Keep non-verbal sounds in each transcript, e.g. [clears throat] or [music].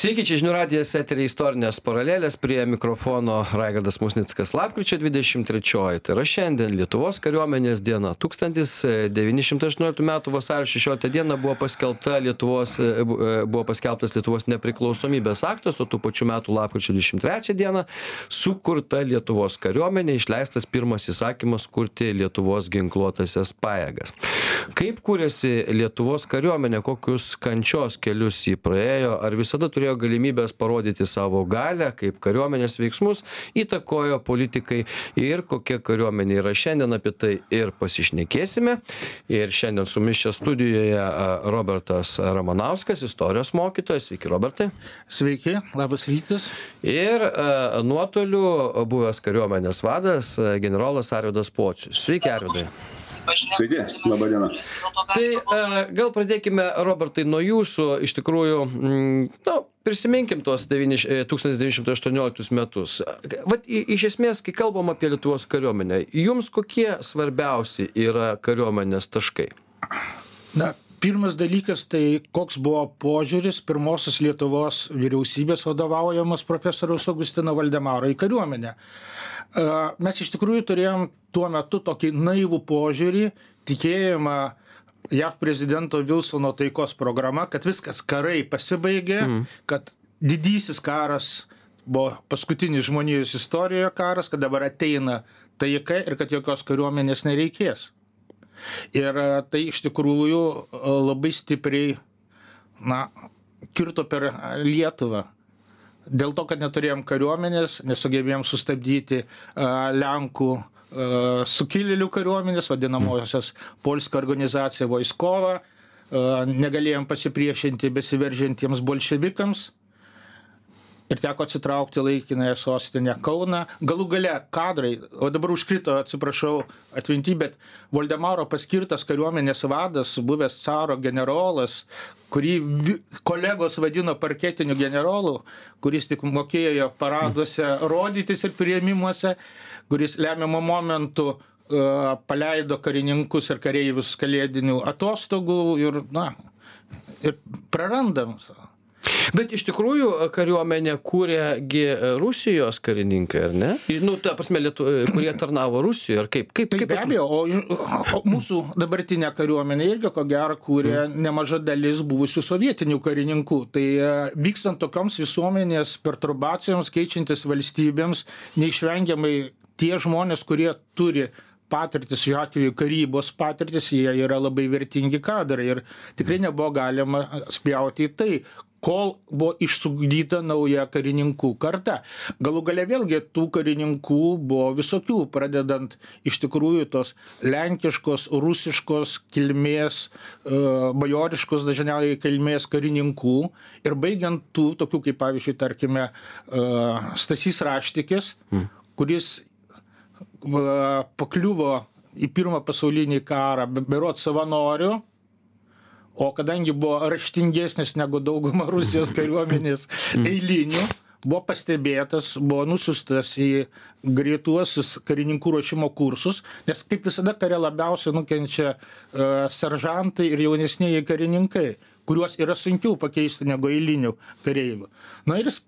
Sveiki, čia žinių radijas eterį istorinės paralelės prie mikrofono Raigardas Musnickas. Lapkričio 23. Tai yra šiandien Lietuvos kariuomenės diena. 1918 m. vasario 16 d. buvo, paskelbta Lietuvos, e, e, buvo paskelbtas Lietuvos nepriklausomybės aktas, o tų pačių metų lapkričio 23 d. sukurta Lietuvos kariuomenė, išleistas pirmas įsakymas kurti Lietuvos ginkluotasias pajėgas. Kaip kūrėsi Lietuvos kariuomenė, kokius kančios kelius jį praėjo, ar visada turėjo turėjo galimybes parodyti savo galią kaip kariuomenės veiksmus įtakojo politikai ir kokia kariuomenė yra šiandien apie tai ir pasišnekėsime. Ir šiandien su mumis čia studijoje robertas ramanauskas istorijos mokytojas. Sveiki robertai. Sveiki labas rytas. Ir nuotoliu buvęs kariuomenės vadas generolas arvydas pocius. Sveiki arvydai Sveiki, laba diena. Tai gal pradėkime, Robertai, nuo jūsų, iš tikrųjų, mm, nu, prisiminkim tuos 1918 e, metus. Vat iš esmės, kai kalbam apie Lietuvos kariuomenę, jums kokie svarbiausi yra kariuomenės taškai? Na, pirmas dalykas tai koks buvo požiūris pirmosios Lietuvos vyriausybės vadovaujamos profesoriaus Augustino Valdemaro į kariuomenę. Mes iš tikrųjų turėjom tuo metu tokį naivų požiūrį, tikėjimą jav prezidento vilsono taikos programa kad viskas karai pasibaigė Mhm. kad didysis karas buvo paskutinis žmonijos istorijoje karas kad dabar ateina taika ir kad jokios kariuomenės nereikės ir e, tai iš tikrųjų e, labai stipriai na kirto per lietuvą. Dėl to kad neturėjom kariuomenės nesugebėjom sustabdyti a, lenkų sukilėlių kariuomenės vadinamosios polska organizacija vojskova negalėjom pasipriešinti besiveržiantiems bolševikams ir teko atsitraukti laikinąją sostinę kauną. Galų gale kadrai o dabar užkrito atsiprašau atminty bet voldemaro paskirtas kariuomenės vadas buvęs caro generolas kurį vi kolegos vadino parketiniu generolu kuris tik mokėjo paraduose rodytis ir priėmimuose kuris lemiamu momentu a, paleido karininkus ir kareivius kalėdinių atostogų ir na ir prarandam Bet iš tikrųjų kariuomenę kūrė gi Rusijos karininkai, ar ne? Nu, ta prasme, Lietu... kurie tarnavo Rusijoje, ar kaip? kaip, kaip be abejo, o, mūsų dabartinė kariuomenė irgi ko gero kūrė nemaža dalis buvusių sovietinių karininkų. Tai e, vykstant tokioms visuomenės perturbacijoms, keičiantis valstybėms, neišvengiamai tie žmonės, kurie turi patirtis šiuo atveju karybos patirtis jie yra labai vertingi kadrai ir tikrai nebuvo galima spjauti į tai kol buvo išsiugdyta nauja karininkų karta. Galų gale vėlgi tų karininkų buvo visokių pradedant iš tikrųjų tos lenkiškos rusiškos kilmės e, bajoriškos dažniausiai kilmės karininkų. Ir baigiant tų tokių kaip pavyzdžiui tarkime e, stasys raštikis kuris va, pakliuvo į pirmą pasaulinį karą be- berods savanoriu, o kadangi buvo raštingesnis negu dauguma Rusijos [laughs] kariuomenės eilinių, buvo pastebėtas, buvo nusiustas į greituosius karininkų ruošimo kursus, nes kaip visada kare labiausiai nukenčia uh, seržantai ir jaunesnėji karininkai, kuriuos yra sunkiau pakeisti negu eilinių kareivių. Na ir jis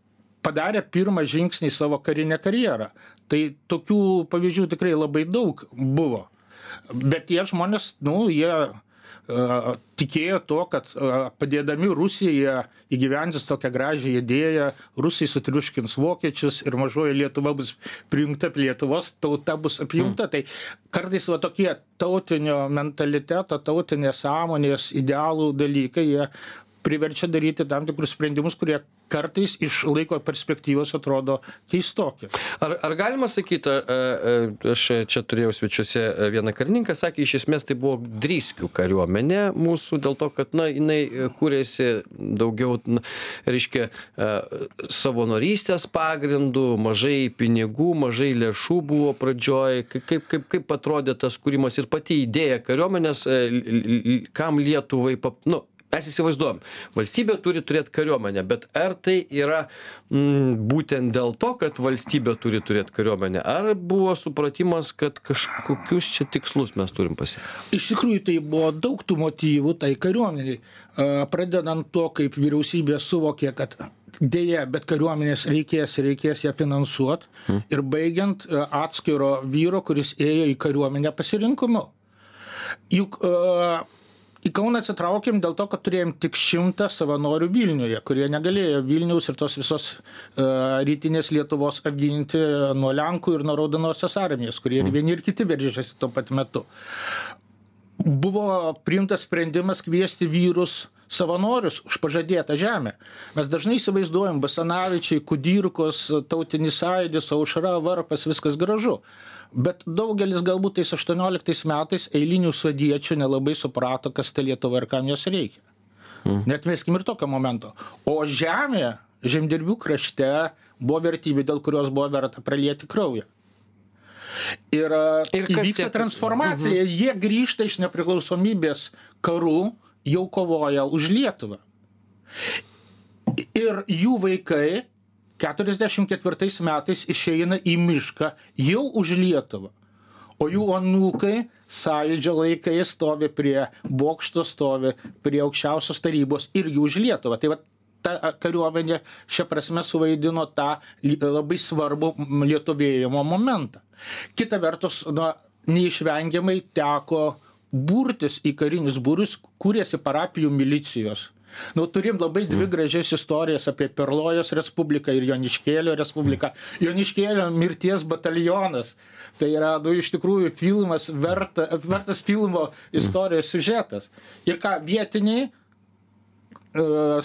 padarė pirmą žingsnį į savo karinę karjerą. Tai tokių pavyzdžių tikrai labai daug buvo. Bet tie žmonės, nu, jie tikėjo to, kad padėdami Rusijai įgyvendins tokią gražią idėją, Rusai sutriuškins vokiečius ir mažoji Lietuva bus prijungta prie Lietuvos, tauta bus apjungta. Mm. Tai kartais va tokie tautinio mentaliteto, tautinės sąmonės, idealų dalykai, jie priverčia daryti tam tikrus sprendimus, kurie kartais iš laiko perspektyvos atrodo keistokie. Ar, ar galima sakyti, aš čia turėjau svečiuose vieną karininką, sakė, iš esmės tai buvo dryskių kariuomenė mūsų, dėl to, kad, na, jinai kūrėsi daugiau, na, reiškia, savanorystės pagrindų, mažai pinigų, mažai lėšų buvo pradžioj, kaip, kaip, kaip, atrodė tas kūrimas ir pati idėja kariuomenės, kam Lietuvai, pap, nu, mes įsivaizduojam valstybė turi turėt kariuomenę bet ar tai yra mm, būtent dėl to kad valstybė turi turėt kariuomenę? Ar buvo supratimas kad kažkokius čia tikslus mes turim pasiekt iš tikrųjų tai buvo daug tų motyvų tai kariuomenei pradedant tuo kaip vyriausybė suvokė kad deja bet kariuomenės reikės reikės ją finansuot. Ir baigiant atskiro vyro kuris ėjo į kariuomenę pasirinkimu. Juk į kauną atsitraukėm dėl to kad turėjom tik šimtą savanorių vilniuje kurie negalėjo vilniaus ir tos visos rytinės lietuvos apginti nuo lenkų ir nuo raudonosios armijos kurie ir vieni ir kiti veržėsi tuo pat metu. Buvo priimtas sprendimas kviesti vyrus savanorius už pažadėtą žemę. Mes dažnai įsivaizduojam basanavičiai kudirkos tautinis sąjūdis aušra varpas viskas gražu bet daugelis galbūt tais aštuonioliktais metais eilinių sodiečių nelabai suprato kas ta lietuva ir kam jos reikia. Neatmeskim ir tokio momento. O žemė žemdirbių krašte buvo vertybė dėl kurios buvo verta pralieti kraują. Ir Ir kas įvyksta tie- transformacija jie grįžta iš nepriklausomybės karų jau kovoja už lietuvą. Ir jų vaikai keturiasdešim ketvirtais metais išeina į mišką jau už lietuvą. O jų anūkai sąjūdžio laikais stovi prie bokšto stovi prie aukščiausios tarybos irgi už lietuvą. Tai vat ta kariuomenė šia prasme suvaidino tą labai svarbų lietuvėjimo momentą. Kita vertus na neišvengiamai teko burtis į karinius būrius kūrėsi parapijų milicijos nu turim labai dvi gražias istorijas apie perlojos respubliką ir joniškėlio respubliką. Joniškėlio mirties batalionas. Tai yra nu iš tikrųjų filmas verta vertas filmo istorijos siužetas. Ir ką vietiniai e,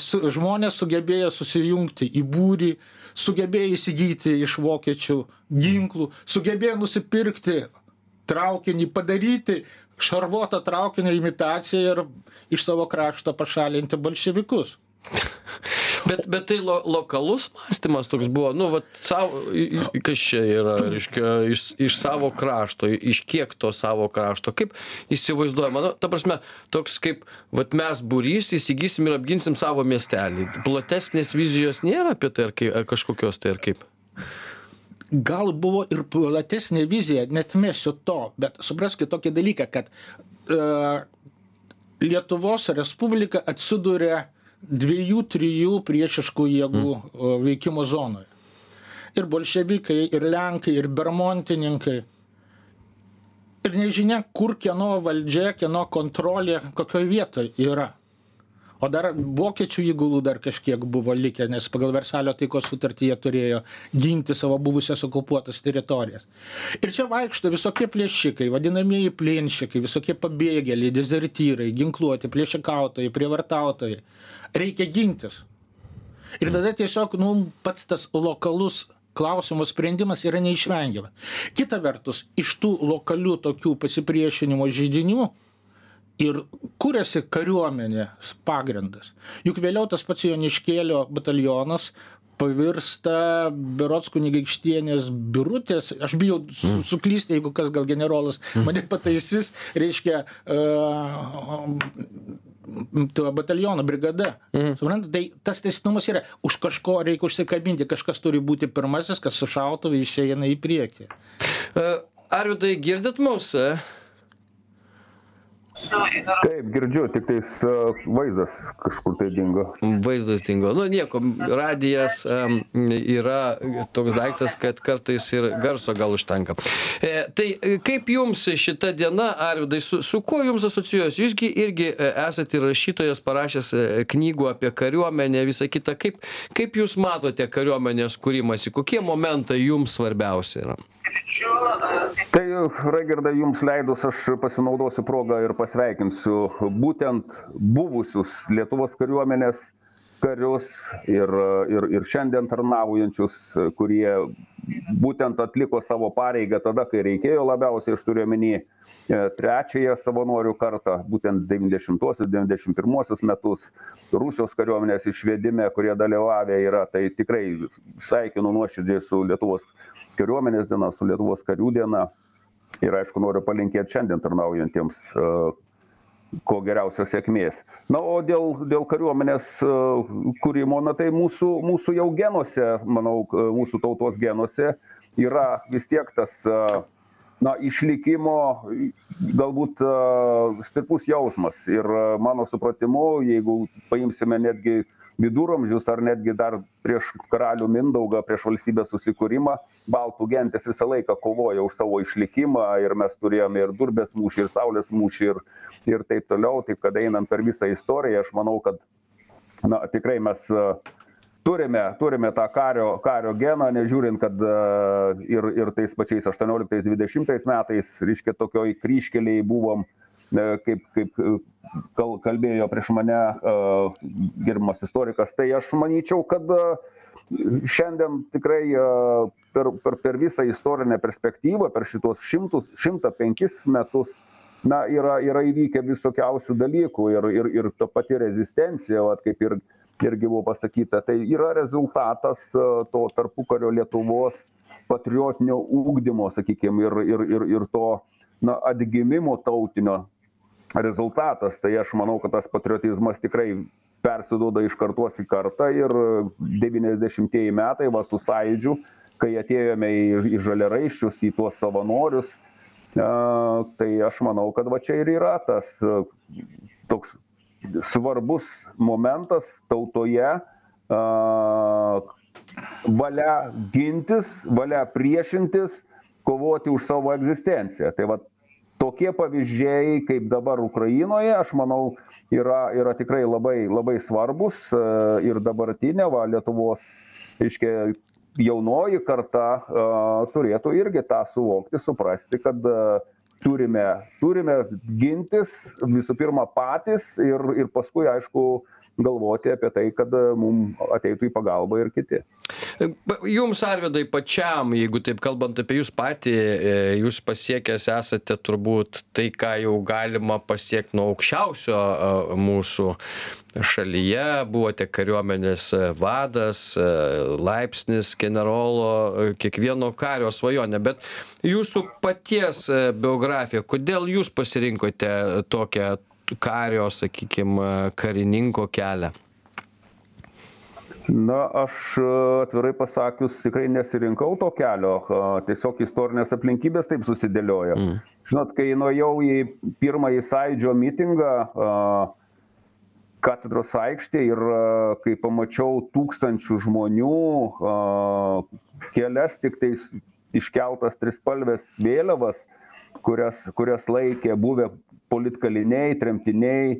su, žmonės sugebėjo susijungti į būrį, sugebėjo įsigyti iš vokiečių ginklų, sugebėjo nusipirkti traukinį, padaryti šarvuotą traukinio imitaciją ir iš savo krašto pašalinti bolševikus. Bet, bet tai lo, lokalus mąstymas toks buvo, nu, vat, savo, kas čia yra, reiškia, iš, iš savo krašto, iš kiek to savo krašto, kaip įsivaizduojama, nu, ta prasme, toks kaip, vat mes būrys įsigysim ir apginsim savo miestelį. Platesnės vizijos nėra apie tai, ar, kai, ar kažkokios tai, ar kaip. Gal buvo ir platesnė vizija, net mėsiu to, bet supraskite tokį dalyką, kad uh, Lietuvos Respublika atsiduria dviejų, trijų priešiškų jėgų mm. veikimo zonoje. Ir bolševikai, ir lenkai, ir bermontininkai. Ir nežinia, kur kieno valdžia, kieno kontrolė, kokioje vietoje yra. O dar vokiečių įgulų dar kažkiek buvo likę, nes pagal Versalio taikos sutartį jie turėjo ginti savo buvusias okupuotas teritorijas. Ir čia vaikšto visokie plėšikai, vadinamieji plėnšikai, visokie pabėgėliai, dezertyrai, ginkluoti, plėšikautojai, prievartautojai. Reikia gintis. Ir tada tiesiog, nu, pats tas lokalus klausimo sprendimas yra neišvengiamas. Kita vertus, iš tų lokalių tokių pasipriešinimo žydinių ir kuriasi kariuomenės pagrindas. Juk vėliau tas pats Joniškėlio batalionas pavirsta berods kunigaikštienės birutės, aš bijau su, suklysti, jeigu kas gal generolas mane pataisys, reiškia uh, to bataliono brigada. Suprantate, tai tas tęstinumas yra, už kažko reikia užsikabinti, kažkas turi būti pirmasis, kas su šautuvu išeina į priekį. E, Arvidai, girdit mūsų? Taip, girdžiu, tik tais e, vaizdas kažkur tai dingo. Vaizdas dingo. Nu, nieko, radijas um, yra toks daiktas, kad kartais ir garso gal užtenka. E, tai e, kaip jums šita diena, Arvidai, su, su kuo jums asocijuojas? Jūsgi irgi e, esate rašytojas, parašęs knygų apie kariuomenę, visą kitą. Kaip, kaip jūs matote kariuomenės kūrimasi? Kokie momentai jums svarbiausia yra? Tai, Raigardai, jums leidus aš pasinaudosiu progą ir pasveikinsiu būtent buvusius Lietuvos kariuomenės karius ir, ir, ir šiandien tarnaujančius, kurie būtent atliko savo pareigą tada, kai reikėjo labiausiai, aš turiu omeny e, trečiąją savanorių kartą, būtent 90-91 metus Rusijos kariuomenės išvedime, kurie dalyvavę yra, tai tikrai sveikinu nuoširdžiai su Lietuvos kariuomenės diena, su Lietuvos karių diena. Ir aišku, noriu palinkėti šiandien tarnaujantiems uh, kuo geriausios sėkmės. Na, o dėl, dėl kariuomenės kūrimo, na tai mūsų, mūsų jau genuose, manau, mūsų tautos genuose yra vis tiek tas na, išlikimo galbūt stiprus jausmas. Ir mano supratimu, jeigu paimsime netgi viduramžius ar netgi dar prieš karalių mindaugą prieš valstybės susikūrimą baltų gentys visą laiką kovojo už savo išlikimą ir mes turėjome ir durbės mūšį ir saulės mūšį ir ir taip toliau taip kad einant per visą istoriją aš manau kad na tikrai mes turime turime tą kario kario geną nežiūrint kad ir ir tais pačiais aštuonioliktais dvidešimtais metais reiškia tokioj kryžkelėj buvom kaip kaip kal kalbėjo prieš mane gerbiamas istorikas. Tai aš manyčiau kad šiandien tikrai per per per visą istorinę perspektyvą per šituos šimtus šimtą penkis metus na yra yra įvykę visokiausių dalykų ir ir ir ta pati rezistencija vat kaip ir irgi buvo pasakyta. Tai yra rezultatas to tarpukario lietuvos patriotinio ugdymo sakykim ir ir ir ir to na atgimimo tautinio rezultatas. Tai aš manau kad tas patriotizmas tikrai persiduoda iš kartos į kartą ir devyniasdešimtieji metai va su sąjūdžiu kai atėjome į į žaliaraiščius į tuos savanorius a, tai aš manau kad va čia ir yra tas toks svarbus momentas tautoje valia gintis valia priešintis kovoti už savo egzistenciją. Tai vat tokie pavyzdžiai kaip dabar ukrainoje aš manau yra yra tikrai labai labai svarbūs ir dabartinė va lietuvos reiškia jaunoji karta turėtų irgi tą suvokti suprasti kad turime turime gintis visų pirma patys ir ir paskui aišku galvoti apie tai kad mum ateitų į pagalbą ir kiti. Jums arvydai pačiam jeigu taip kalbant apie jus patį jūs pasiekęs esate turbūt tai ką jau galima pasiekt nuo aukščiausio mūsų šalyje. Buvote kariuomenės vadas laipsnis generolo kiekvieno kario svajonė. Bet jūsų paties biografija kodėl jūs pasirinkote tokią kario sakykim karininko kelią? Na aš atvirai pasakius tikrai nesirinkau to kelio. Tiesiog istorinės aplinkybės taip susidėliojo. Žinot kai nuėjau į pirmąjį sąjūdžio mitingą katedros aikštėj ir kai pamačiau tūkstančių žmonių kelias tiktais iškeltas trispalves vėliavas kurias kurias laikė buvę politkaliniai tremtiniai.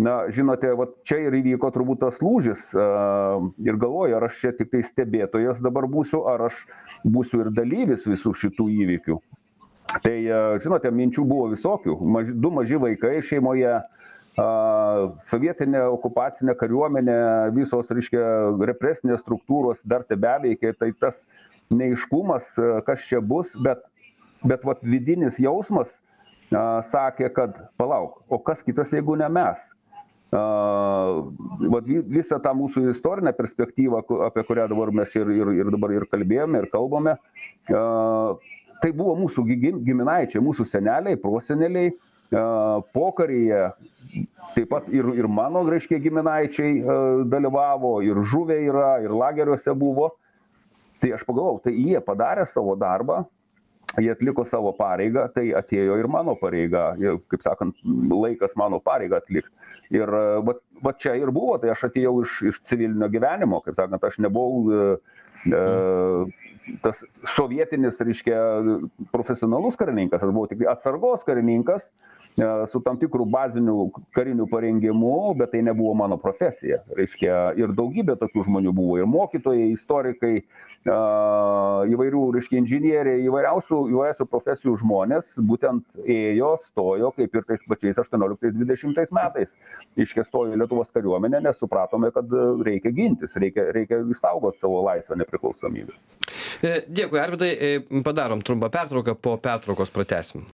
Na žinote vat čia ir įvyko turbūt tas lūžis ir galvoju ar aš čia tiktai stebėtojas dabar būsiu ar aš būsiu ir dalyvis visų šitų įvykių. Tai žinote minčių buvo visokių. Maži du maži vaikai šeimoje sovietinė okupacinė kariuomenė visos reiškia represinės struktūros dar tebeveikė tai tas neaiškumas kas čia bus bet bet vat vidinis jausmas a sakė kad palauk o kas kitas jeigu ne mes? Vat vi visą tą mūsų istorinę perspektyvą apie kurią dabar mes ir ir ir dabar ir kalbėjome ir kalbame a tai buvo mūsų gi gi giminaičiai mūsų seneliai proseneliai pokaryje taip pat ir ir mano reiškia giminaičiai dalyvavo ir žuvę yra ir lageriuose buvo. Tai aš pagalvojau tai jie padarė savo darbą jie atliko savo pareigą tai atėjo ir mano pareiga ir kaip sakant laikas mano pareigą atlikt. Ir vat va čia ir buvo tai aš atėjau iš iš civilinio gyvenimo kaip sakant aš nebuvau e tas sovietinis reiškia profesionalus karininkas aš buvau tik atsargos karininkas su tam tikru baziniu kariniu parengimu bet tai nebuvo mano profesija. Reiškia ir daugybė tokių žmonių buvo ir mokytojai istorikai a įvairių reiškia inžinieriai įvairiausių įvairiausių profesijų žmonės būtent ėjo stojo kaip ir tais pačiais aštuonioliktais dvidešimtais metais. Reiškia stojo lietuvos kariuomenę nes supratome kad reikia gintis reikia reikia išsaugot savo laisvę nepriklausomybę. Dėkui arvydai padarom trumpą pertrauką po pertraukos pratęsim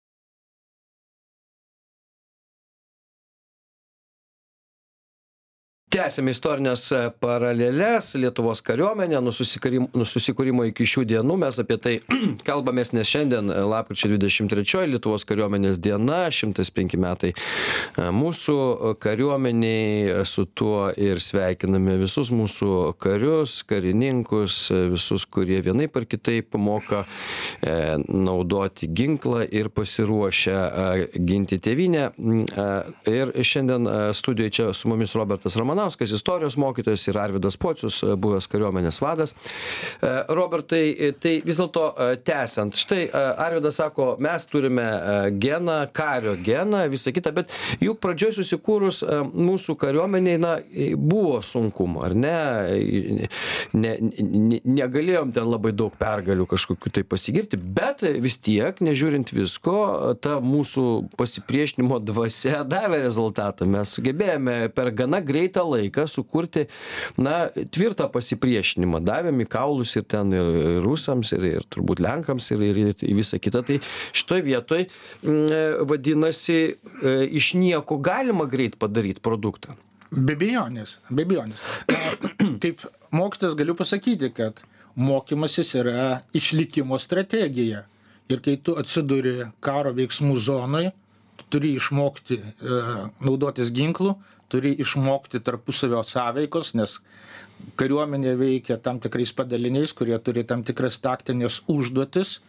tęsiame istorines paraleles lietuvos kariuomenė nuo susikarim nuo susikūrimo iki šių dienų. Mes apie tai [clears throat] kalbamės nes šiandien lapkričio dvidešim trečioji lietuvos kariuomenės diena. Šimtas penki metai mūsų kariuomenei su tuo ir sveikiname visus mūsų karius karininkus visus kurie vienaip ar kitaip moka e, naudoti ginklą ir pasiruošę ginti tėvynę. Ir šiandien studijoj čia su mumis robertas ramanauskas ramanauskas istorijos mokytojas ir arvydas pocius buvęs kariuomenės vadas. E, robertai e, tai vis dėlto e, tęsiant. Štai arvydas sako mes turime geną kario geną visa kita bet juk pradžioj susikūrus mūsų kariuomenei na buvo sunkumų ar ne? Ne ne negalėjom ten labai daug pergalių kažkokių tai pasigirti bet vis tiek nežiūrint visko ta mūsų pasipriešinimo dvasia davė rezultatą. Mes sugebėjome per gana greitą laiką sukurti na tvirtą pasipriešinimą. Davėm į kaulus ir ten ir rusams ir ir turbūt lenkams ir ir į visa kita. Tai šitoj vietoj mm, vadinasi e, iš nieko galima greit padaryt produktą. Be abejonės be abejonės. [clears throat] Kaip mokytojas galiu pasakyti kad mokymasis yra išlikimo strategija. Ir kai tu atsiduri karo veiksmų zonoj tu turi išmokti e, naudotis ginklu turi išmokti tarpusavio sąveikos nes kariuomenė veikia tam tikrais padaliniais kurie turi tam tikras taktines užduotis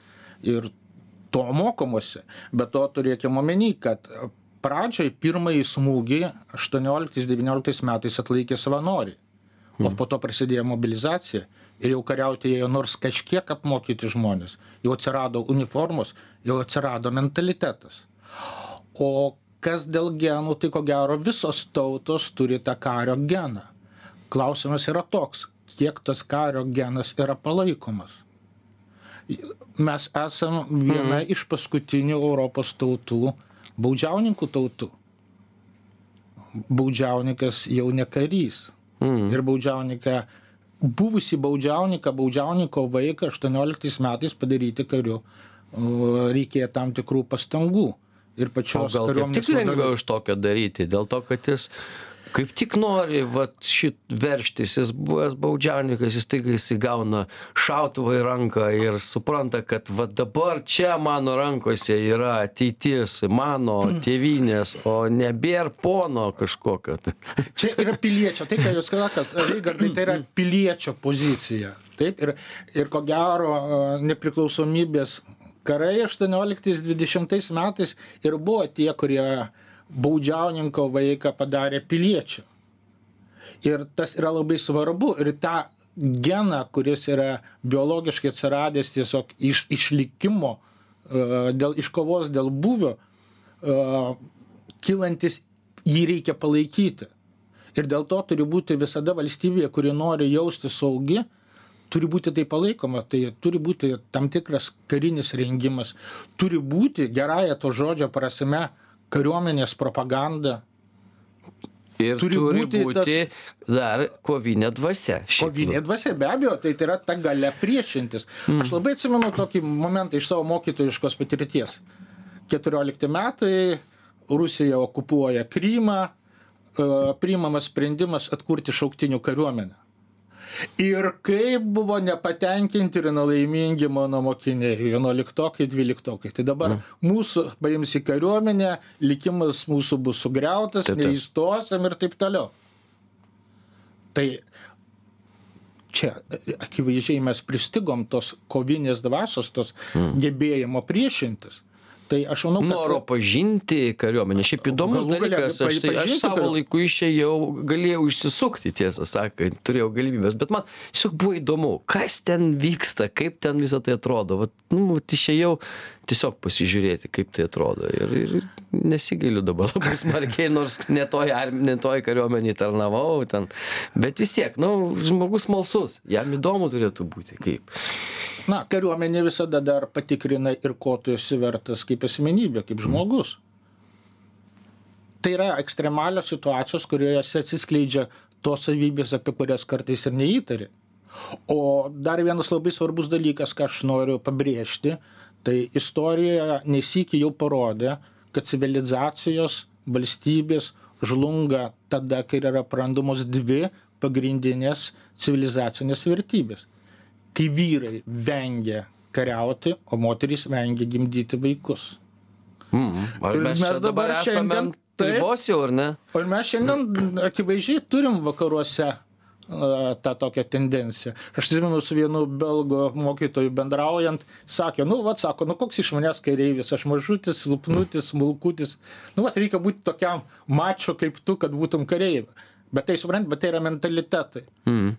ir to mokomasi be to turėkim omeny kad pradžioj pirmąjį smūgį aštuonioliktais devynioliktais metais atlaikė savanoriai. O po to prasidėjo mobilizacija ir jau kariauti ėjo nors kažkiek apmokyti žmonės. Jau atsirado uniformos jau atsirado mentalitetas. O kas dėl genų tai ko gero visos tautos turi tą kario geną. Klausimas yra toks kiek tas kario genas yra palaikomas. Mes esam viena iš paskutinių europos tautų baudžiauninkų tautų. Baudžiauninkas jau ne karys. Ir baudžiauninką buvusį baudžiauninką baudžiauninko vaiką aštuonioliktais metais padaryti kariu reikėjo tam tikrų pastangų ir pačios gal kaip tik lengviau iš tokio daryti? Dėl to kad jis kaip tik nori vat šit veržtis. Jis buvęs baudžiauninkas jis staiga jisai gauna šautuvą į ranką ir supranta kad va dabar čia mano rankose yra ateitis mano tėvynės o nebėr pono kažkokio. [laughs] Čia yra piliečio tai ką jūs sakot raigardai tai yra piliečio pozicija. Taip ir ir ko gero nepriklausomybės karai aštuonioliktais dvidešimtais metais ir buvo tie kurie baudžiauninko vaiką padarė piliečiu. Ir tas yra labai svarbu ir tą geną kuris yra biologiškai atsiradęs tiesiog iš išlikimo e, dėl iškovos dėl būvio e, kylantis jį reikia palaikyti. Ir dėl to turi būti visada valstybė kuri nori jaustis saugi turi būti tai palaikoma tai turi būti tam tikras karinis rengimas turi būti gerąja to žodžio prasme kariuomenės propaganda ir turi, turi būti, būti tas... dar kovinė dvasia. Kovinė dvasia, be abejo, tai, tai yra ta gale priešintis. Mm. Aš labai atsimenu tokį momentą iš savo mokytojiškos patirties. 14 metai, Rusija okupuoja Krymą, e, priimamas sprendimas atkurti šauktinių kariuomenę ir kaip buvo nepatenkinti ir nelaimingi mano mokiniai vienuoliktokai dvyliktokai tai dabar mm. mūsų paims į kariuomenę likimas mūsų bus sugriautas neįstosim ir taip toliau tai čia akivaizdžiai mes pristigom tos kovinės dvasios tos mm. gebėjimo priešintis tai aš manau kad noro pažinti kariuomenę. Šiaip įdomus dalykas aš tai aš savo laiku išėjau galėjau išsisukti tiesą sakant turėjau galimybes bet man tiesiog buvo įdomu kas ten vyksta kaip ten visa tai atrodo. Vat nu vat išėjau tiesiog pasižiūrėti kaip tai atrodo. Ir ir nesigailiu dabar labai [laughs] smarkiai nors ne toj arm ne toj kariuomenėj tarnavau ten. Bet vis tiek nu žmogus smalsus jam įdomu turėtų būti kaip na kariuomenė visada dar patikrina ir ko tu esi vertas kaip asmenybė kaip žmogus. Tai yra ekstremalios situacijos kuriose atsiskleidžia tos savybės apie kurias kartais ir neįtari. O dar vienas labai svarbus dalykas ką aš noriu pabrėžti tai istorija ne sykį jau parodė kad civilizacijos valstybės žlunga tada, kai yra prarandamos dvi pagrindinės civilizacinės vertybės. Kai vyrai vengia kariauti, o moterys vengia gimdyti vaikus. Mm. Ar mes, mes dabar esame ribos jau, ar ne? Ir mes šiandien akivaizdžiai turim vakaruose tą tokią tendenciją. Aš atsimenu su vienu belgo mokytoju bendraujant, sakė, nu, vad, sako, nu koks iš manęs kareivis, aš mažutis, silpnutis, smulkutis. Nu, vad, reikia būti tokiam mačio kaip tu, kad būtum kareivis. Bet tai suprant, bet tai yra mentalitetai. Mm.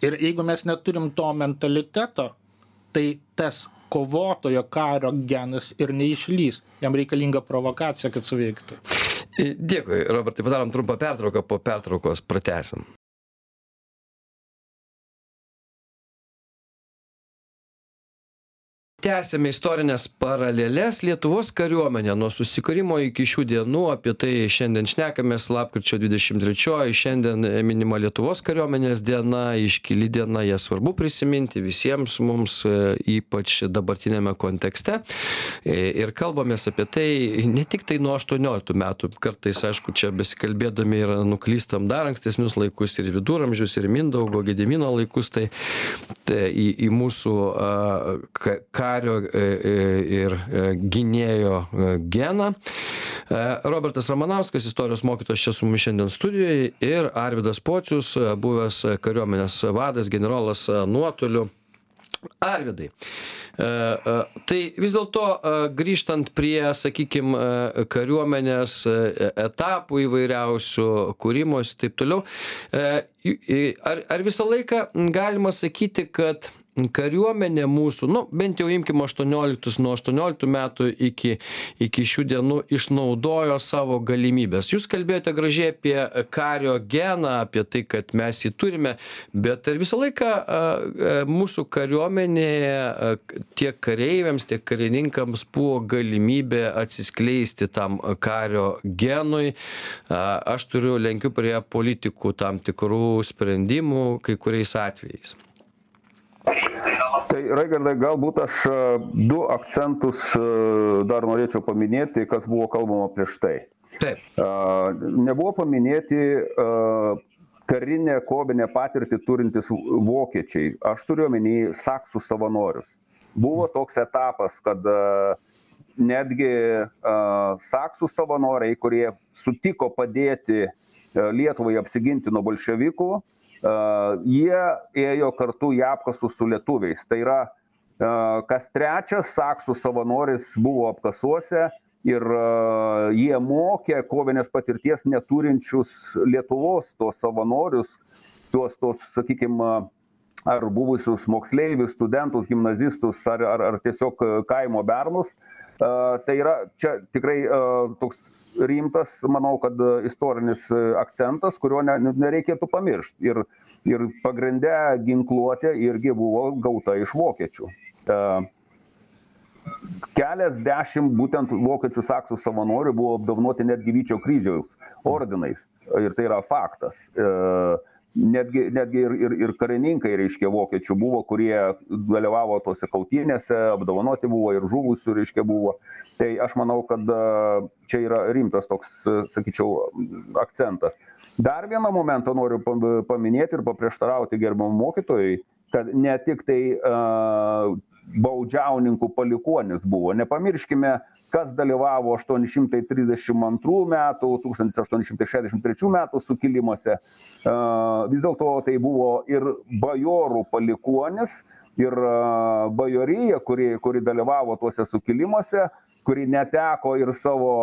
Ir jeigu mes neturim to mentaliteto, tai tas kovotojo kario genas ir neišlys. Jam reikalinga provokacija, kad suveiktų. Dėkui, Robertai, padarom trumpą pertrauką, po pertraukos pratesim. Tęsėme istorinės paralelės Lietuvos kariuomenė. Nuo susikūrimo iki šių dienų, apie tai šiandien šnekamės, lapkričio 23, šiandien minima Lietuvos kariuomenės diena, iškili diena, ją svarbu prisiminti visiems mums, e, ypač dabartinėme kontekste. E, Ir kalbamės apie tai ne tik tai nuo 18 metų, kartais, aišku, čia besikalbėdami ir nuklystam dar ankstesnius laikus, ir viduramžius, ir Mindaugo, Gedimino laikus, tai, tai į, į mūsų ka- kario e, e, ir e, gynėjo geną. Robertas Ramanauskas, istorijos mokytojas čia su mumis šiandien studijoje ir Arvidas Pocius, buvęs kariuomenės vadas, generolas nuotoliu. Arvidai, tai vis dėlto grįžtant prie, sakykime, kariuomenės etapų įvairiausių, kūrimos ir taip toliau, ar, ar visą laiką galima sakyti, kad kariuomenė mūsų, nu, bent jau imkime 18, nuo 18 metų iki, iki šių dienų išnaudojo savo galimybės. Jūs kalbėjote gražiai apie kario geną, apie tai, kad mes jį turime, bet ar visą laiką mūsų kariuomenėje tiek kareiviams, tiek karininkams buvo galimybė atsiskleisti tam kario genui. Aš turiu lenkiu prie politikų tam tikrų sprendimų kai kuriais atvejais. Tai Raigardai, galbūt aš e, du akcentus e, dar norėčiau paminėti, kas buvo kalbama prieš tai. Taip. E, Nebuvo paminėti karinę kovinę patirtį turintis vokiečiai. Aš turiu omeny saksų savanorius. Buvo toks etapas, kad netgi saksų savanoriai, kurie sutiko padėti Lietuvai apsiginti nuo bolševikų, jie ėjo kartu į apkasus su lietuviais. Tai yra, kas trečias saksų savanoris buvo apkasuose ir jie mokė kovinės patirties neturinčius Lietuvos tos savanorius, tuos, tos, sakykime, ar buvusius moksleivius, studentus, gimnazistus, ar, ar, ar tiesiog kaimo bernus. E, Tai yra čia tikrai e, toks rimtas, manau, kad e, istorinis e, akcentas, kurio ne, nereikėtų pamiršti. Ir, ir pagrindę ginkluotė irgi buvo gauta iš vokiečių. E, Keliasdešimt būtent vokiečių saksų savanorių buvo apdovanoti netgi Vyčio kryžiaus ordinais. Ir tai yra faktas. E, Netgi, netgi ir, ir, ir karininkai, reiškia, vokiečių buvo, kurie dalyvavo tose kautynėse, apdovanoti buvo ir žuvusių, reiškia, buvo. Tai aš manau, kad e, čia yra rimtas toks, e, sakyčiau, akcentas. Dar vieną momentą noriu pam- paminėti ir paprieštarauti gerbiamam mokytojui, kad ne tik tai uh, baudžiauninkų palikuonis buvo. Nepamirškime, kas dalyvavo 832 metų, 1863 metų sukilimuose. Vis dėlto tai buvo ir bajorų palikuonis, ir bajorija, kuri, kuri dalyvavo tuose sukilimuose, kuri neteko ir savo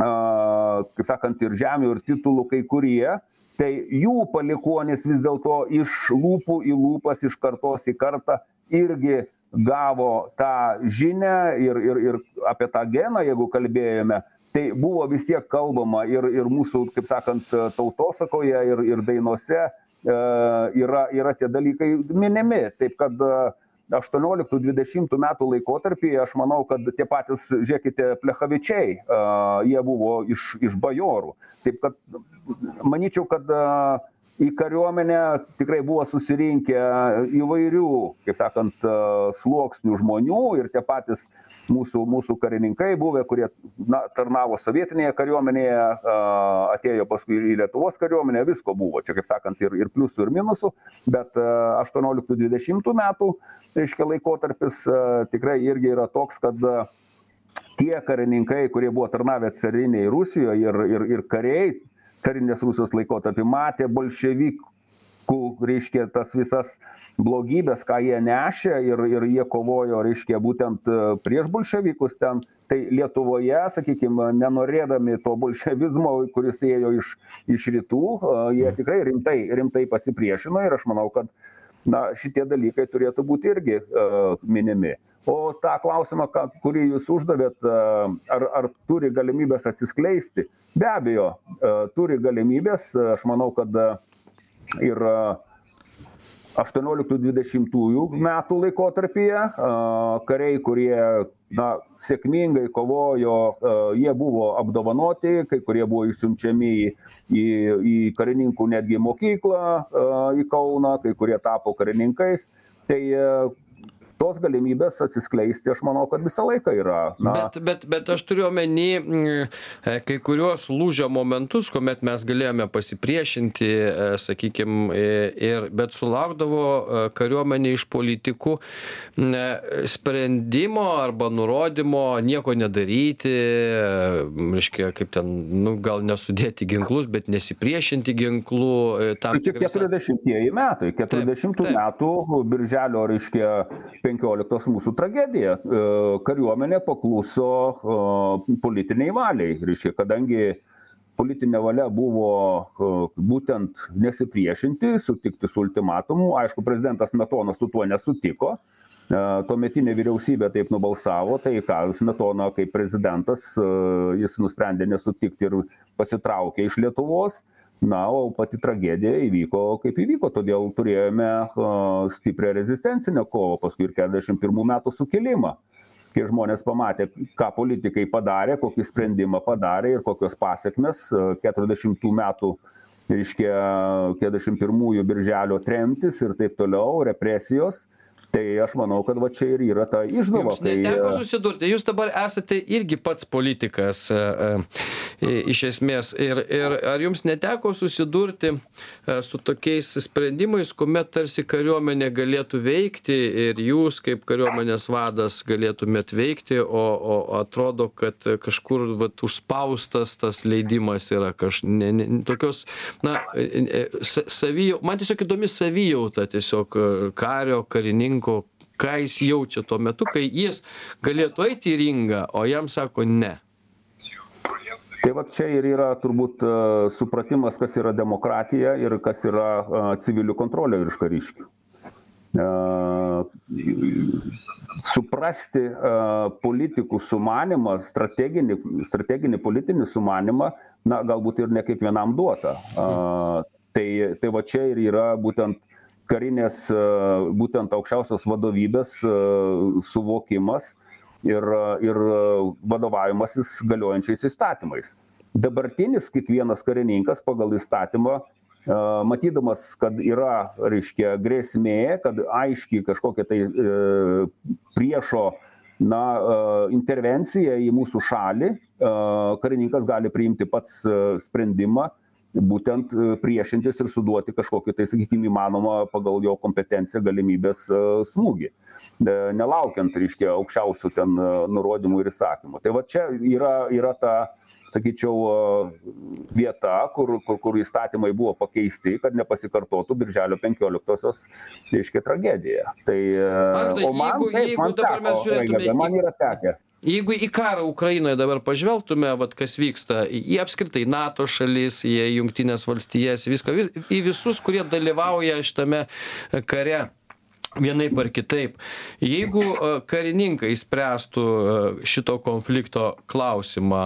kaip sakant, ir žemių, ir titulų kai kurie, tai jų palikuonis vis dėlto iš lūpų į lūpas, iš kartos į kartą irgi gavo tą žinę ir, ir, ir apie tą geną, jeigu kalbėjome, tai buvo vis tiek kalbama ir, ir mūsų, kaip sakant, tautosakoje, ir, ir dainuose e, yra, yra tie dalykai minimi. Taip kad e, 18-20 metų laikotarpį, aš manau, kad tie patys, žiūrėkite, plechavičiai, a, jie buvo iš, iš bajorų. Taip kad manyčiau, kad į kariuomenę tikrai buvo susirinkę įvairių kaip sakant sluoksnių žmonių ir tie patys mūsų mūsų karininkai buvę kurie na tarnavo sovietinėje kariuomenėje atėjo paskui į lietuvos kariuomenę visko buvo. Čia kaip sakant ir ir pliusų ir minusų. Bet aštuonioliktų dvidešimtų metų reiškia laikotarpis tikrai irgi yra toks kad tie karininkai kurie buvo tarnavę carinėj rusijoj ir ir ir kariai carinės rusijos laikotarpį matė bolševikų reiškia tas visas blogybes ką jie nešė ir ir jie kovojo reiškia būtent prieš bolševikus ten. Tai lietuvoje sakykim nenorėdami to bolševizmo kuris ėjo iš iš rytų jie tikrai rimtai rimtai pasipriešino ir aš manau kad na šitie dalykai turėtų būti irgi minimi o tą klausimą ką kurį jūs uždavėt ar ar turi galimybes atsiskleisti? Be abejo turi galimybes aš manau kad ir aštuonioliktų dvidešimtųjų metų laikotarpyje kariai kurie na sėkmingai kovojo jie buvo apdovanoti kai kurie buvo išsiunčiami į į karininkų netgi mokyklą į kauną kai kurie tapo karininkais. Tai tos galimybės atsiskleisti aš manau kad visą laiką yra na. Bet bet bet aš turiu omeny e, kai kuriuos lūžio momentus kuomet mes galėjome pasipriešinti e, sakykim e, ir bet sulaukdavo kariuomenė iš politikų sprendimo arba nurodymo nieko nedaryti reiškia kaip ten nu gal nesudėti ginklus bet nesipriešinti ginklų tam čia keturiasdešimtieji metai keturiasdešimtų metų birželio reiškia penkioliktos mūsų tragedija. Kariuomenė pakluso politinei valiai. Reiškia kadangi politinė valia buvo būtent nesipriešinti sutikti su ultimatumu aišku prezidentas smetona su tuo nesutiko tuometinė vyriausybė taip nubalsavo tai ką smetona kaip prezidentas jis nusprendė nesutikti ir pasitraukė iš lietuvos na o pati tragedija įvyko kaip įvyko. Todėl turėjome stiprią rezistencinę kovą paskui ir keturiasdešim pirmų metų sukilimą. Kai žmonės pamatė ką politikai padarė kokį sprendimą padarė ir kokios pasekmės keturiasdešimtų metų reiškia keturiasdešim pirmųjų birželio tremtys ir taip toliau represijos tai aš manau kad va čia ir yra ta išdava Jums neteko susidurti, jūs dabar esate irgi pats politikas e, e, iš esmės. Ir, ir ar jums neteko susidurti e, su tokiais sprendimais, kuomet tarsi kariuomenė galėtų veikti ir jūs kaip kariuomenės vadas galėtumėt veikti, o, o atrodo, kad kažkur vat, užspaustas tas leidimas yra kaž, ne, ne, tokios, na, savijau, man tiesiog įdomi savijauta tiesiog kario, karininko karininko ką jis jaučia tuo metu kai jis galėtų eiti į ringą o jam sako ne. Tai vat čia ir yra turbūt supratimas kas yra demokratija ir kas yra civilių kontrolė virš kariškių. Suprasti politikų sumanymą strateginį strateginį politinį sumanymą na galbūt ir ne kiekvienam duota tai tai va čia ir yra būtent karinės būtent aukščiausios vadovybės suvokimas ir ir vadovavimasis galiojančiais įstatymais. Dabartinis kiekvienas karininkas pagal įstatymą matydamas kad yra reiškia grėsmė kad aiški kažkokia tai priešo na intervencija į mūsų šalį karininkas gali priimti pats sprendimą būtent priešintis ir suduoti kažkokį tai sakykim įmanomą pagal jo kompetenciją galimybės smūgį. Nelaukiant reiškia aukščiausių ten nurodymų ir įsakymų. Tai va čia yra yra ta sakyčiau vieta kur kur kur įstatymai buvo pakeisti kad nepasikartotų birželio penkioliktosios reiškia tragedija. Tai o man taip man teko raigardai man yra tekę jeigu į karą ukrainoje dabar pažvelgtume vat kas vyksta į apskritai nato šalis į jungtines valstijas viską vis į visus kurie dalyvauja šitame kare vienaip ar kitaip. Jeigu karininkai spręstų šito konflikto klausimą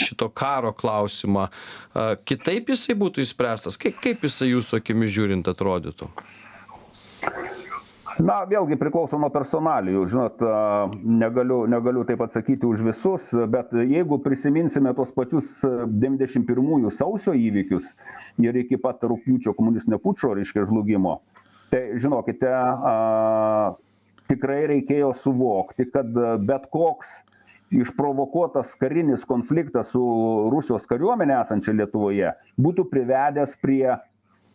šito karo klausimą kitaip jisai būtų išspręstas? Kaip kaip jisai jūsų akimis žiūrint atrodytų na vėlgi priklauso nuo personalijų. Žinot negaliu negaliu taip atsakyti už visus bet jeigu prisiminsime tuos pačius devyniasdešim pirmųjų sausio įvykius ir iki pat rugpjūčio komunistinio pučo reiškia žlugimo tai žinokite a tikrai reikėjo suvokti kad bet koks išprovokuotas karinis konfliktas su rusijos kariuomene esančia lietuvoje būtų privedęs prie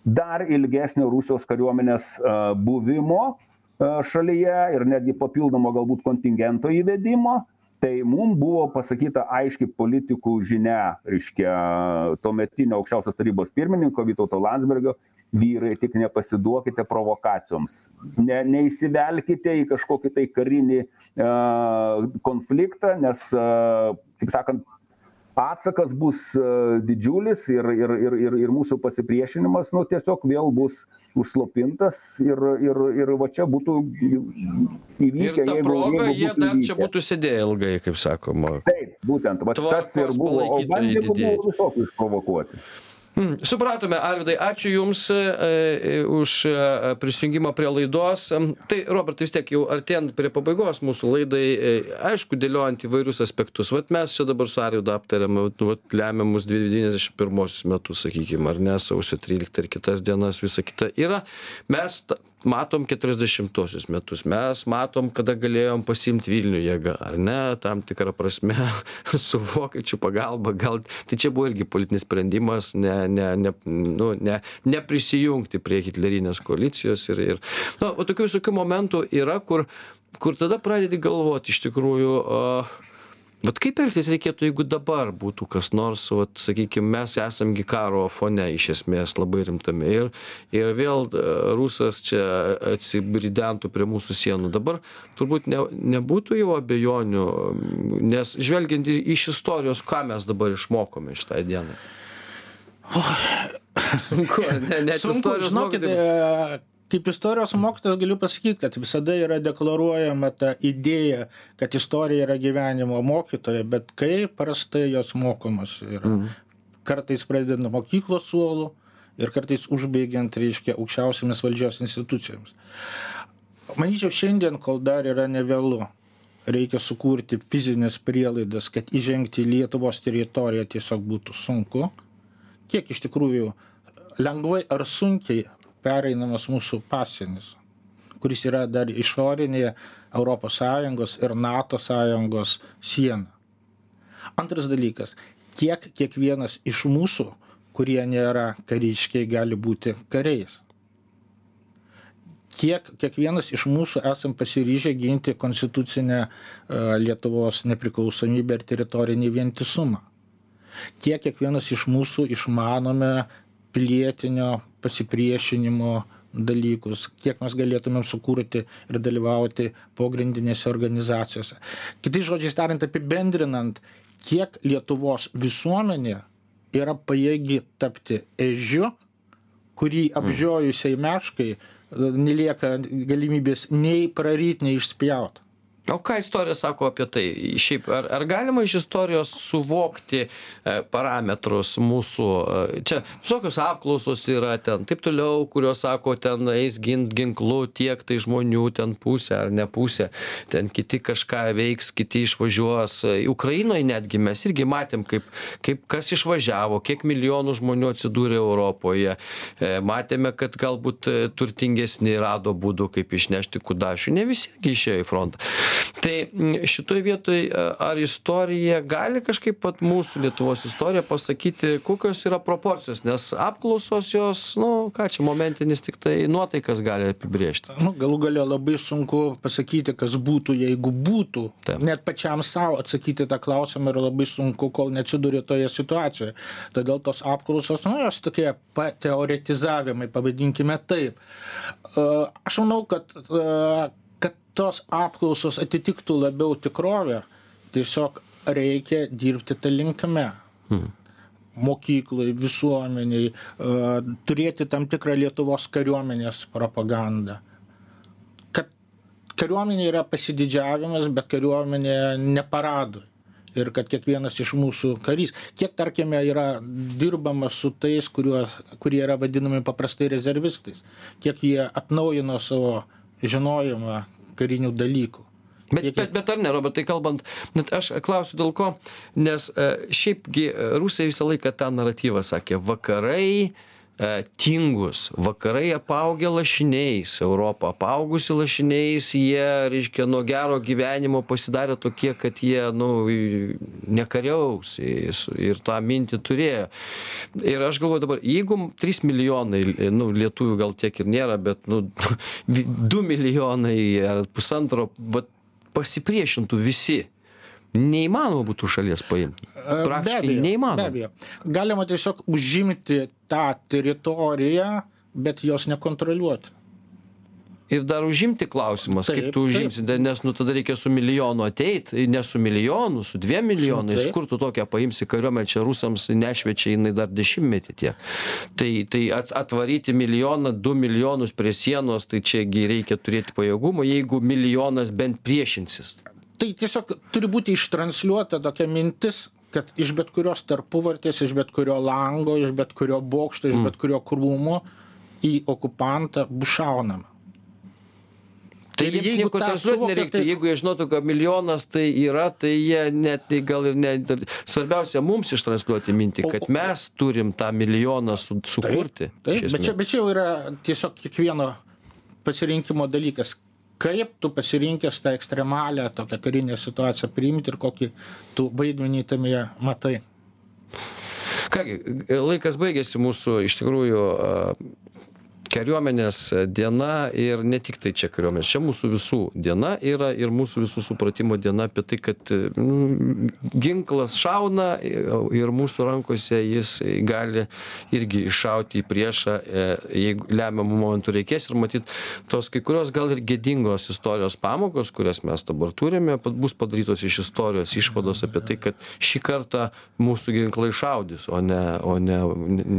dar ilgesnio rusijos kariuomenės buvimo šalyje ir netgi papildomo galbūt kontingento įvedimo. Tai mum buvo pasakyta aiški politikų žinia reiškia tuometinio aukščiausios tarybos pirmininko vytauto landsbergio vyrai tik nepasiduokite provokacijoms. Ne neįsivelkite į kažkokį tai karinį konfliktą nes kaip sakant atsakas bus didžiulis ir ir ir ir ir mūsų pasipriešinimas nu tiesiog vėl bus užslopintas ir ir ir va čia būtų įvykę jeigu proga jie dar čia būtų sėdėję ilgai kaip sakoma. Taip būtent vat tas ir buvo. O bandymų buvo visokių išprovokuoti supratome, Arvidai, ačiū Jums e, e, už e, prisijungimą prie laidos. Tai, Robertai, vis tiek jau artėjant prie pabaigos mūsų laidai, aišku, dėliojant įvairius aspektus. Vat mes čia dabar su Arvidu aptarėme vat, lemiamus 91 metus, sakykime, ar ne, sausio 13 ir kitas dienas, visa kita yra. Mes matom keturiasdešimtuosius metus. Mes matom kada galėjom pasiimt vilnių jėga ar ne? Tam tikra prasme [laughs] su vokiečių pagalba gal tai čia buvo irgi politinis sprendimas ne ne ne nu ne neprisijungti prie hitlerinės koalicijos ir ir nu va tokių visokių momentų yra kur kur tada pradedi galvot iš tikrųjų a vat kaip elgtis reikėtų jeigu dabar būtų kas nors vat sakykim mes esam gi karo fone iš esmės labai rimtame ir ir vėl e, rusas čia atsibridentų prie mūsų sienų. Dabar turbūt ne nebūtų jau abejonių nes žvelgiant į iš istorijos ką mes dabar išmokome šitai dienai? Sunku ne net istorijos mokytojams. e, kaip istorijos mokytojas galiu pasakyt kad visada yra deklaruojama ta idėja kad istorija yra gyvenimo mokytoja bet kaip prastai jos mokomos yra. Kartais pradedant mokyklos suolu ir kartais užbaigiant reiškia aukščiausiomis valdžios institucijomis. Manyčiau šiandien kol dar yra nevėlu reikia sukurti fizines prielaidas kad įžengti į lietuvos teritoriją tiesiog būtų sunku. Kiek iš tikrųjų lengvai ar sunkiai pereinamas mūsų pasienis kuris yra dar išorinė europos sąjungos ir nato sąjungos siena. Antras dalykas kiek kiekvienas iš mūsų kurie nėra kariškiai gali būti kariais. Kiek kiekvienas iš mūsų esam pasiryžę ginti konstitucinę e, lietuvos nepriklausomybę ir teritorinį vientisumą. Kiek kiekvienas iš mūsų išmanome pilietinio pasipriešinimo dalykus kiek mes galėtumėm sukurti ir dalyvauti pogrindinėse organizacijose. Kitais žodžiais tariant apibendrinant kiek lietuvos visuomenė yra pajėgi tapti ežiu kurį apžiojusiai meškai nelieka galimybės nei praryt nei išspjaut o ką istorija sako apie tai? Šiaip ar ar galima iš istorijos suvokti e, parametrus mūsų e, čia visokios apklausos yra ten taip toliau kurios sako ten eis gint ginklu tiek tai žmonių ten pusė ar ne pusė ten kiti kažką veiks kiti išvažiuos. E, ukrainoj netgi mes irgi matėm kaip kaip kas išvažiavo kiek milijonų žmonių atsidūrė europoje. Matėme kad galbūt turtingesni rado būdų kaip išnešti kudašių. Ne visi gi išėjo į frontą tai šitoj vietoj ar istorija gali kažkaip vat mūsų lietuvos istorija pasakyti kokios yra proporcijos nes apklausos jos nu ką čia momentinis tiktai nuotaikas gali apibrėžti. Nu galų gale labai sunku pasakyti kas būtų jeigu būtų. Net pačiam sau atsakyti tą klausimą yra labai sunku kol neatsiduri toje situacijoje. Todėl tos apklausos nu jos tokie pateoretizavimai pavadinkime taip. Aš manau kad tos apklausos atitiktų labiau tikrovę tiesiog reikia dirbti ta linkme mokykloj visuomenėj turėti tam tikrą lietuvos kariuomenės propagandą. Kad kariuomenė yra pasididžiavimas bet kariuomenė ne paradui ir kad kiekvienas iš mūsų karys kiek tarkime yra dirbama su tais kuriuos kurie yra vadinami paprastai rezervistais kiek jie atnaujino savo žinojimą karinių dalykų. Bet, bet, bet ar ne, Robertai, kalbant, net aš klausiu dėl ko, nes e, šiaipgi e, rusai visą laiką tą naratyvą sakė, vakarai e, tingus, vakarai apaugę lašiniais, Europą apaugusi lašiniais, jie, reiškia, nuo gero gyvenimo pasidarė tokie, kad jie, nu, nekariaus ir tą mintį turėjo. Ir aš galvoju dabar, jeigu 3 milijonai, nu, lietuvių gal tiek ir nėra, bet, nu, [laughs] 2 milijonai ar pusantro, vat, pasipriešintų visi. Neįmanoma būtų šalies paimti. E, Praktiškai neįmanoma. Be abejo. Galima tiesiog užimti tą teritoriją, bet jos nekontroliuoti. Ir dar užimti klausimas, kaip Taip, tu taip. užimsi, da- nes nu tada reikia su milijonu ateit, ne su milijonu, su dviem milijonais, Taip. kur tu tokią paimsi kariuomenę, čia rusams nešvečia jinai dar dešimtmetį tiek. Tai, tai at, atvaryti milijoną, du milijonus prie sienos, tai čiagi reikia turėti pajėgumą, jeigu milijonas bent priešinsis. Tai tiesiog turi būti ištransliuota tokia mintis, kad iš bet kurios tarpuvartės, iš bet kurio lango, iš bet kurio bokšto, iš bet kurio krūmo į okupantą bus šaunama. Tai jiems nieko suvokia, nereiktų. tai- Jeigu jie žinotų, kad milijonas tai yra, tai jie net tai gal ir ne. Svarbiausia mums ištransliuoti mintį, kad mes turim tą milijoną su, sukurti. Taip, iš bet čia, bet čia jau yra tiesiog kiekvieno pasirinkimo dalykas. Kaip tu pasirinkęs tą ekstremalią tokią karinę situaciją priimti ir kokį tu vaidmenį tame matai. Kągi, laikas baigėsi mūsų iš tikrųjų kariuomenės diena ir ne tik tai čia kariuomenės, čia mūsų visų diena yra ir mūsų visų supratimo diena apie tai, kad mm, ginklas šauna ir mūsų rankose jis gali irgi iššauti į priešą, e, jeigu lemiamų momentų reikės. Ir matyt, tos kai kurios gal ir gėdingos istorijos pamokos, kurias mes dabar turime, bus padarytos iš istorijos išvados apie tai, kad šį kartą mūsų ginklai šaudys, o ne, o ne,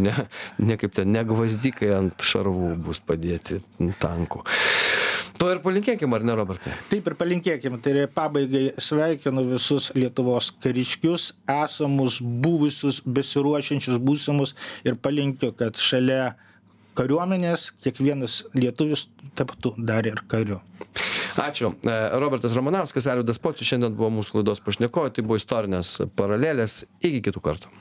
ne, ne kaip ten, ne gvazdikai ant šarvų bus padėti tankų. To ir palinkėkim, ar ne, Robertai? Taip ir palinkėkime. Tai yra pabaigai sveikinu visus Lietuvos kariškius, esamus, buvusius, besiruošiančius būsimus ir palinkiu, kad šalia kariuomenės kiekvienas lietuvis taptų dar ir kariu. Ačiū. E, Robertas Ramanauskas, Arvidas Pocius šiandien buvo mūsų laidos pašnekovai, tai buvo istorinės paralelės. Iki kitų kartų.